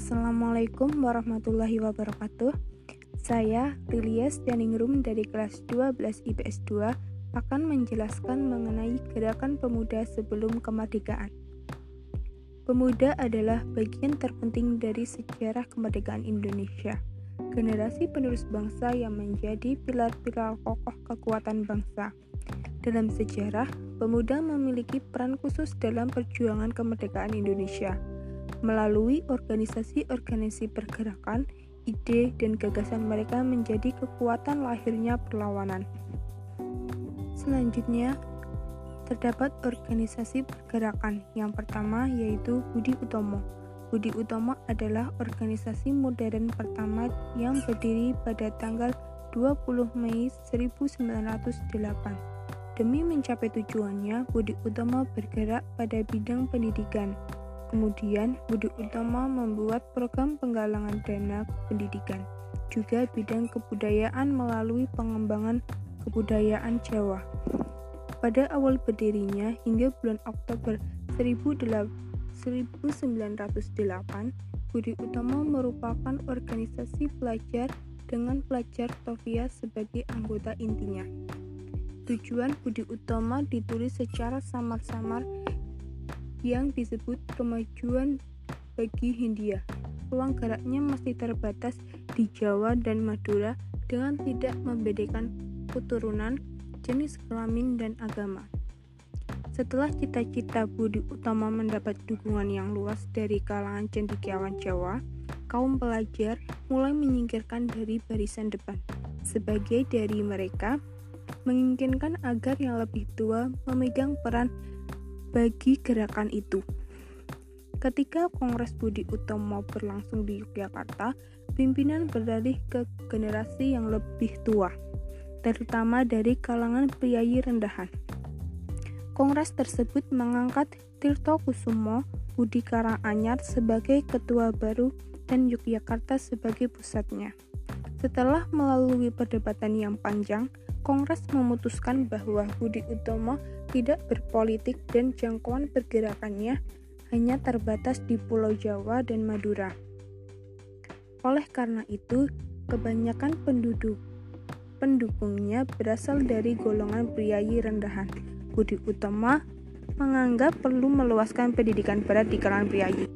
Assalamualaikum warahmatullahi wabarakatuh. Saya Lilias Daningrum dari kelas 12 IPS 2 akan menjelaskan mengenai gerakan pemuda sebelum kemerdekaan. Pemuda adalah bagian terpenting dari sejarah kemerdekaan Indonesia. Generasi penerus bangsa yang menjadi pilar-pilar kokoh kekuatan bangsa. Dalam sejarah, pemuda memiliki peran khusus dalam perjuangan kemerdekaan Indonesia Melalui organisasi-organisasi pergerakan, ide dan gagasan mereka menjadi kekuatan lahirnya perlawanan. Selanjutnya, terdapat organisasi pergerakan. Yang pertama yaitu Budi Utomo. Budi Utomo adalah organisasi modern pertama yang berdiri pada tanggal 20 Mei 1908. Demi mencapai tujuannya, Budi Utomo bergerak pada bidang pendidikan, Kemudian, Budi Utama membuat program penggalangan dana pendidikan, juga bidang kebudayaan melalui pengembangan kebudayaan Jawa. Pada awal berdirinya hingga bulan Oktober 1908, Budi Utama merupakan organisasi pelajar dengan pelajar Tofia sebagai anggota intinya. Tujuan Budi Utama ditulis secara samar-samar yang disebut kemajuan bagi Hindia. Ruang geraknya masih terbatas di Jawa dan Madura dengan tidak membedakan keturunan, jenis kelamin, dan agama. Setelah cita-cita Budi Utama mendapat dukungan yang luas dari kalangan cendekiawan Jawa, kaum pelajar mulai menyingkirkan dari barisan depan. Sebagai dari mereka, menginginkan agar yang lebih tua memegang peran bagi gerakan itu. Ketika Kongres Budi Utomo berlangsung di Yogyakarta, pimpinan beralih ke generasi yang lebih tua, terutama dari kalangan priayi rendahan. Kongres tersebut mengangkat Tirto Kusumo Budi Karanganyar sebagai ketua baru dan Yogyakarta sebagai pusatnya. Setelah melalui perdebatan yang panjang, Kongres memutuskan bahwa Budi Utomo tidak berpolitik dan jangkauan pergerakannya hanya terbatas di Pulau Jawa dan Madura. Oleh karena itu, kebanyakan penduduk pendukungnya berasal dari golongan priayi rendahan. Budi Utomo menganggap perlu meluaskan pendidikan berat di kalangan priayi.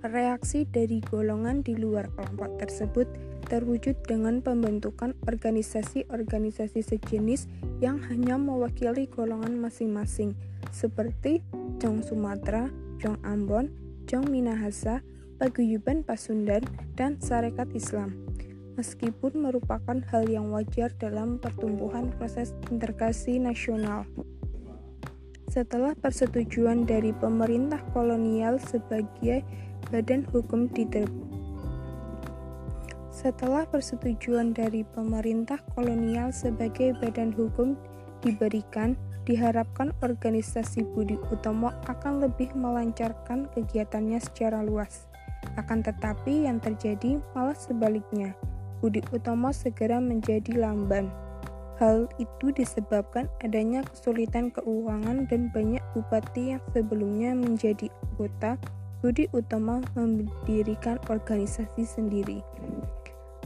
Reaksi dari golongan di luar kelompok tersebut terwujud dengan pembentukan organisasi-organisasi sejenis yang hanya mewakili golongan masing-masing, seperti Jong Sumatera, Jong Ambon, Jong Minahasa, Paguyuban Pasundan, dan Sarekat Islam. Meskipun merupakan hal yang wajar dalam pertumbuhan proses integrasi nasional. Setelah persetujuan dari pemerintah kolonial sebagai badan hukum diterima setelah persetujuan dari pemerintah kolonial sebagai badan hukum diberikan, diharapkan organisasi Budi Utomo akan lebih melancarkan kegiatannya secara luas. Akan tetapi yang terjadi malah sebaliknya. Budi Utomo segera menjadi lamban. Hal itu disebabkan adanya kesulitan keuangan dan banyak bupati yang sebelumnya menjadi anggota Budi Utomo mendirikan organisasi sendiri.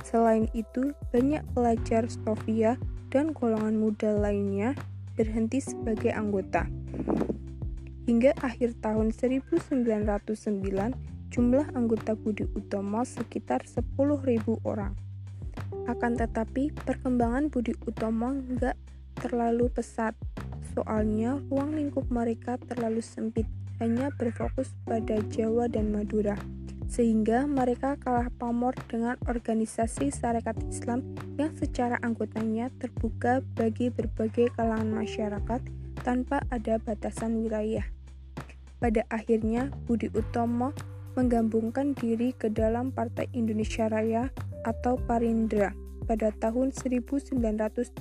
Selain itu, banyak pelajar Stovia dan golongan muda lainnya berhenti sebagai anggota. Hingga akhir tahun 1909, jumlah anggota Budi Utomo sekitar 10.000 orang. Akan tetapi, perkembangan Budi Utomo nggak terlalu pesat, soalnya ruang lingkup mereka terlalu sempit, hanya berfokus pada Jawa dan Madura sehingga mereka kalah pamor dengan organisasi Sarekat Islam yang secara anggotanya terbuka bagi berbagai kalangan masyarakat tanpa ada batasan wilayah. Pada akhirnya, Budi Utomo menggabungkan diri ke dalam Partai Indonesia Raya atau Parindra pada tahun 1935,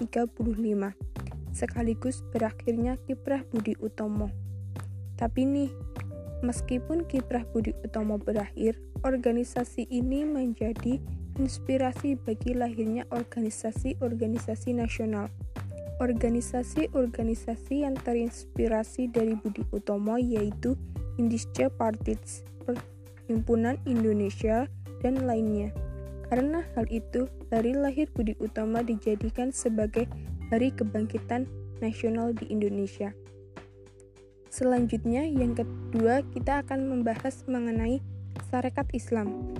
sekaligus berakhirnya kiprah Budi Utomo. Tapi nih, Meskipun kiprah Budi Utomo berakhir, organisasi ini menjadi inspirasi bagi lahirnya organisasi-organisasi nasional. Organisasi-organisasi yang terinspirasi dari Budi Utomo yaitu Indische Partits, Himpunan Indonesia, dan lainnya. Karena hal itu, hari lahir Budi Utomo dijadikan sebagai hari kebangkitan nasional di Indonesia. Selanjutnya, yang kedua, kita akan membahas mengenai Sarekat Islam.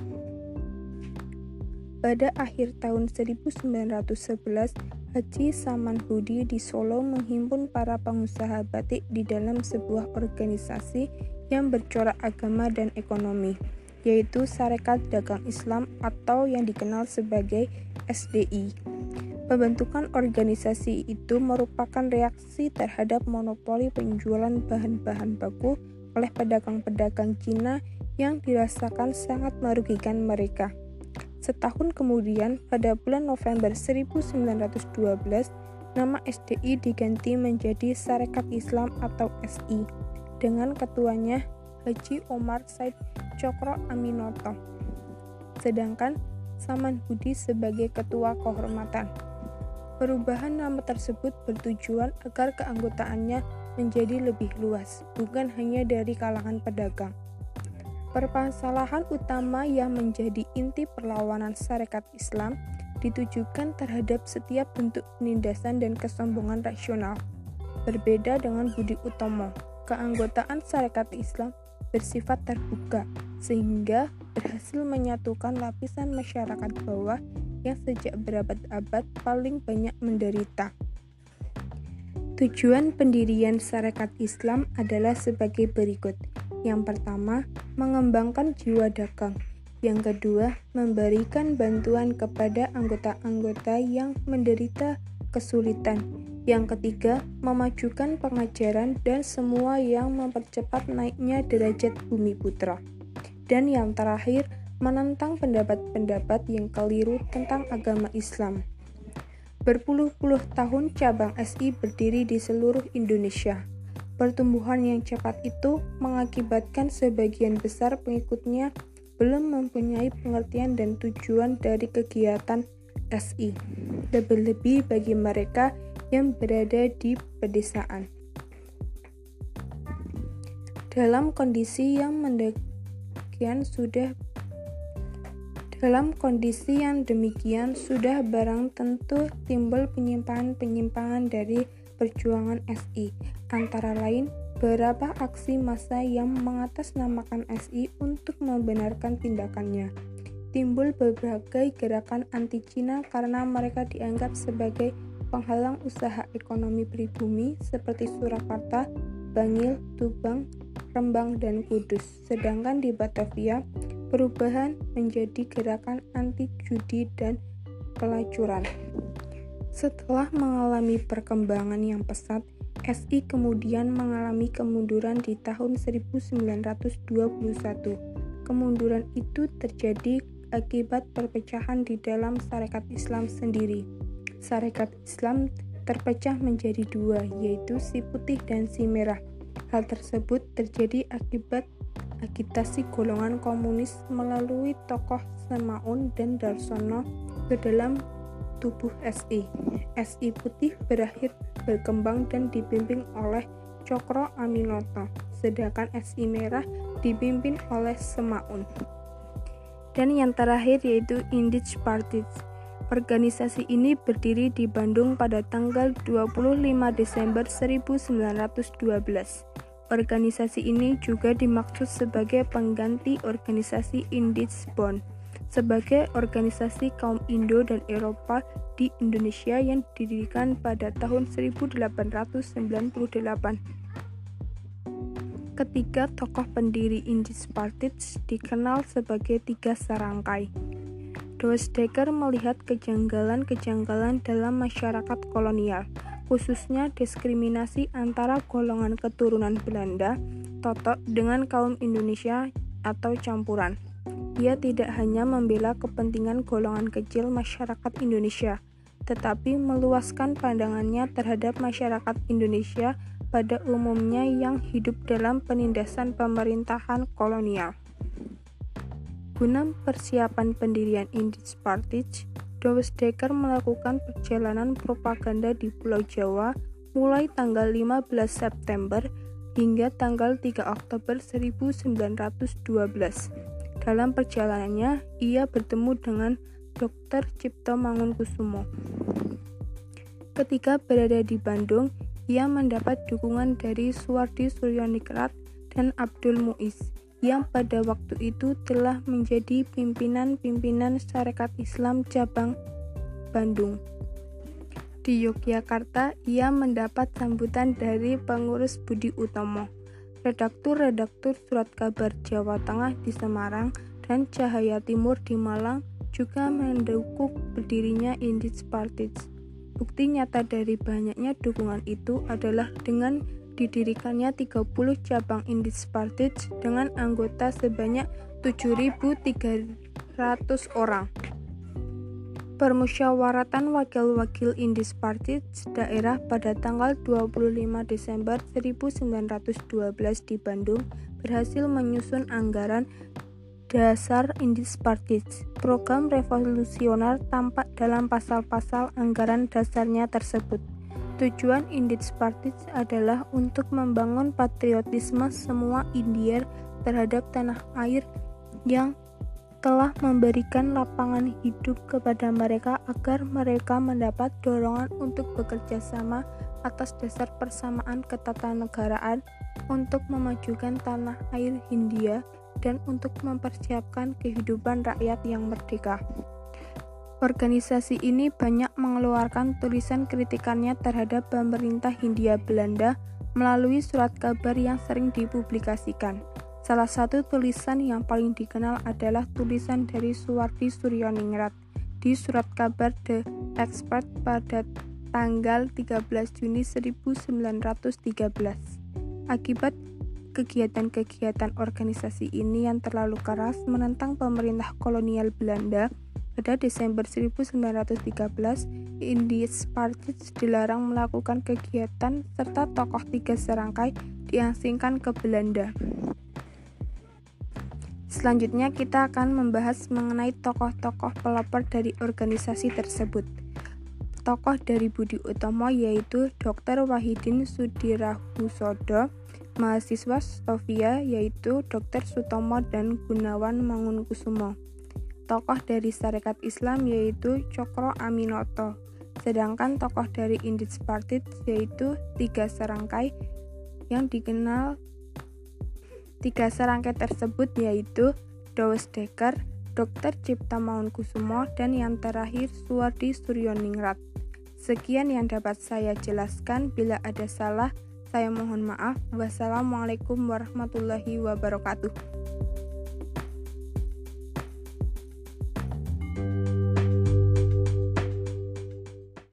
Pada akhir tahun 1911, Haji Saman Hudi di Solo menghimpun para pengusaha batik di dalam sebuah organisasi yang bercorak agama dan ekonomi, yaitu Sarekat Dagang Islam atau yang dikenal sebagai SDI. Pembentukan organisasi itu merupakan reaksi terhadap monopoli penjualan bahan-bahan baku oleh pedagang-pedagang Cina yang dirasakan sangat merugikan mereka. Setahun kemudian, pada bulan November 1912, nama SDI diganti menjadi Sarekat Islam atau SI, dengan ketuanya Haji Omar Said Cokro Aminoto. Sedangkan Saman Budi sebagai ketua kehormatan. Perubahan nama tersebut bertujuan agar keanggotaannya menjadi lebih luas, bukan hanya dari kalangan pedagang. Permasalahan utama yang menjadi inti perlawanan syarikat Islam ditujukan terhadap setiap bentuk penindasan dan kesombongan rasional. Berbeda dengan Budi Utomo, keanggotaan syarikat Islam bersifat terbuka, sehingga berhasil menyatukan lapisan masyarakat bawah yang sejak berabad-abad paling banyak menderita. Tujuan pendirian Sarekat Islam adalah sebagai berikut. Yang pertama, mengembangkan jiwa dagang. Yang kedua, memberikan bantuan kepada anggota-anggota yang menderita kesulitan. Yang ketiga, memajukan pengajaran dan semua yang mempercepat naiknya derajat bumi putra. Dan yang terakhir, menentang pendapat-pendapat yang keliru tentang agama Islam. Berpuluh-puluh tahun cabang SI berdiri di seluruh Indonesia. Pertumbuhan yang cepat itu mengakibatkan sebagian besar pengikutnya belum mempunyai pengertian dan tujuan dari kegiatan SI, lebih-lebih bagi mereka yang berada di pedesaan. Dalam kondisi yang mendemikian sudah dalam kondisi yang demikian, sudah barang tentu timbul penyimpangan-penyimpangan dari perjuangan SI, antara lain beberapa aksi massa yang mengatasnamakan SI untuk membenarkan tindakannya. Timbul berbagai gerakan anti-Cina karena mereka dianggap sebagai penghalang usaha ekonomi pribumi seperti Surakarta, Bangil, Tubang, Rembang, dan Kudus. Sedangkan di Batavia, perubahan menjadi gerakan anti judi dan pelacuran. Setelah mengalami perkembangan yang pesat, SI kemudian mengalami kemunduran di tahun 1921. Kemunduran itu terjadi akibat perpecahan di dalam Sarekat Islam sendiri. Sarekat Islam terpecah menjadi dua, yaitu si putih dan si merah. Hal tersebut terjadi akibat agitasi golongan komunis melalui tokoh Semaun dan Darsono ke dalam tubuh SI. SI putih berakhir berkembang dan dipimpin oleh Cokro Aminoto, sedangkan SI merah dipimpin oleh Semaun. Dan yang terakhir yaitu Indich Party. Organisasi ini berdiri di Bandung pada tanggal 25 Desember 1912. Organisasi ini juga dimaksud sebagai pengganti organisasi Indisbon sebagai organisasi kaum Indo dan Eropa di Indonesia yang didirikan pada tahun 1898. Ketiga tokoh pendiri Indis Partits dikenal sebagai tiga serangkai. Decker melihat kejanggalan-kejanggalan dalam masyarakat kolonial, khususnya diskriminasi antara golongan keturunan Belanda, Totok, dengan kaum Indonesia atau campuran. Ia tidak hanya membela kepentingan golongan kecil masyarakat Indonesia, tetapi meluaskan pandangannya terhadap masyarakat Indonesia pada umumnya yang hidup dalam penindasan pemerintahan kolonial. Guna persiapan pendirian Indis Partij, Decker melakukan perjalanan propaganda di Pulau Jawa mulai tanggal 15 September hingga tanggal 3 Oktober 1912. Dalam perjalanannya, ia bertemu dengan Dr. Cipto Mangunkusumo. Ketika berada di Bandung, ia mendapat dukungan dari Suwardi Suryoningrat dan Abdul Muiz yang pada waktu itu telah menjadi pimpinan-pimpinan Syarikat Islam cabang Bandung. Di Yogyakarta, ia mendapat sambutan dari pengurus Budi Utomo redaktur-redaktur surat kabar Jawa Tengah di Semarang dan Cahaya Timur di Malang juga mendukung berdirinya Indis Partits. Bukti nyata dari banyaknya dukungan itu adalah dengan didirikannya 30 cabang Indis Partits dengan anggota sebanyak 7.300 orang. Permusyawaratan Wakil-Wakil Indis Party daerah pada tanggal 25 Desember 1912 di Bandung berhasil menyusun anggaran dasar Indis Party. Program revolusioner tampak dalam pasal-pasal anggaran dasarnya tersebut. Tujuan Indis Party adalah untuk membangun patriotisme semua Indier terhadap tanah air yang telah memberikan lapangan hidup kepada mereka agar mereka mendapat dorongan untuk bekerja sama atas dasar persamaan ketatanegaraan untuk memajukan tanah air Hindia dan untuk mempersiapkan kehidupan rakyat yang merdeka. Organisasi ini banyak mengeluarkan tulisan kritikannya terhadap pemerintah Hindia Belanda melalui surat kabar yang sering dipublikasikan. Salah satu tulisan yang paling dikenal adalah tulisan dari Suwardi Suryoningrat di surat kabar The Expert pada tanggal 13 Juni 1913. Akibat kegiatan-kegiatan organisasi ini yang terlalu keras menentang pemerintah kolonial Belanda, pada Desember 1913, Indies Parties dilarang melakukan kegiatan serta tokoh tiga serangkai diasingkan ke Belanda. Selanjutnya kita akan membahas mengenai tokoh-tokoh pelopor dari organisasi tersebut. Tokoh dari Budi Utomo yaitu Dr. Wahidin Sudirahusodo, mahasiswa Stovia yaitu Dr. Sutomo dan Gunawan Mangunkusumo. Tokoh dari Sarekat Islam yaitu Cokro Aminoto. Sedangkan tokoh dari Indis Partit yaitu tiga serangkai yang dikenal Tiga serangkai tersebut yaitu Dawes Dekker, Dr. Cipta Maunkusumo, dan yang terakhir Suwardi Suryoningrat. Sekian yang dapat saya jelaskan. Bila ada salah, saya mohon maaf. Wassalamualaikum warahmatullahi wabarakatuh.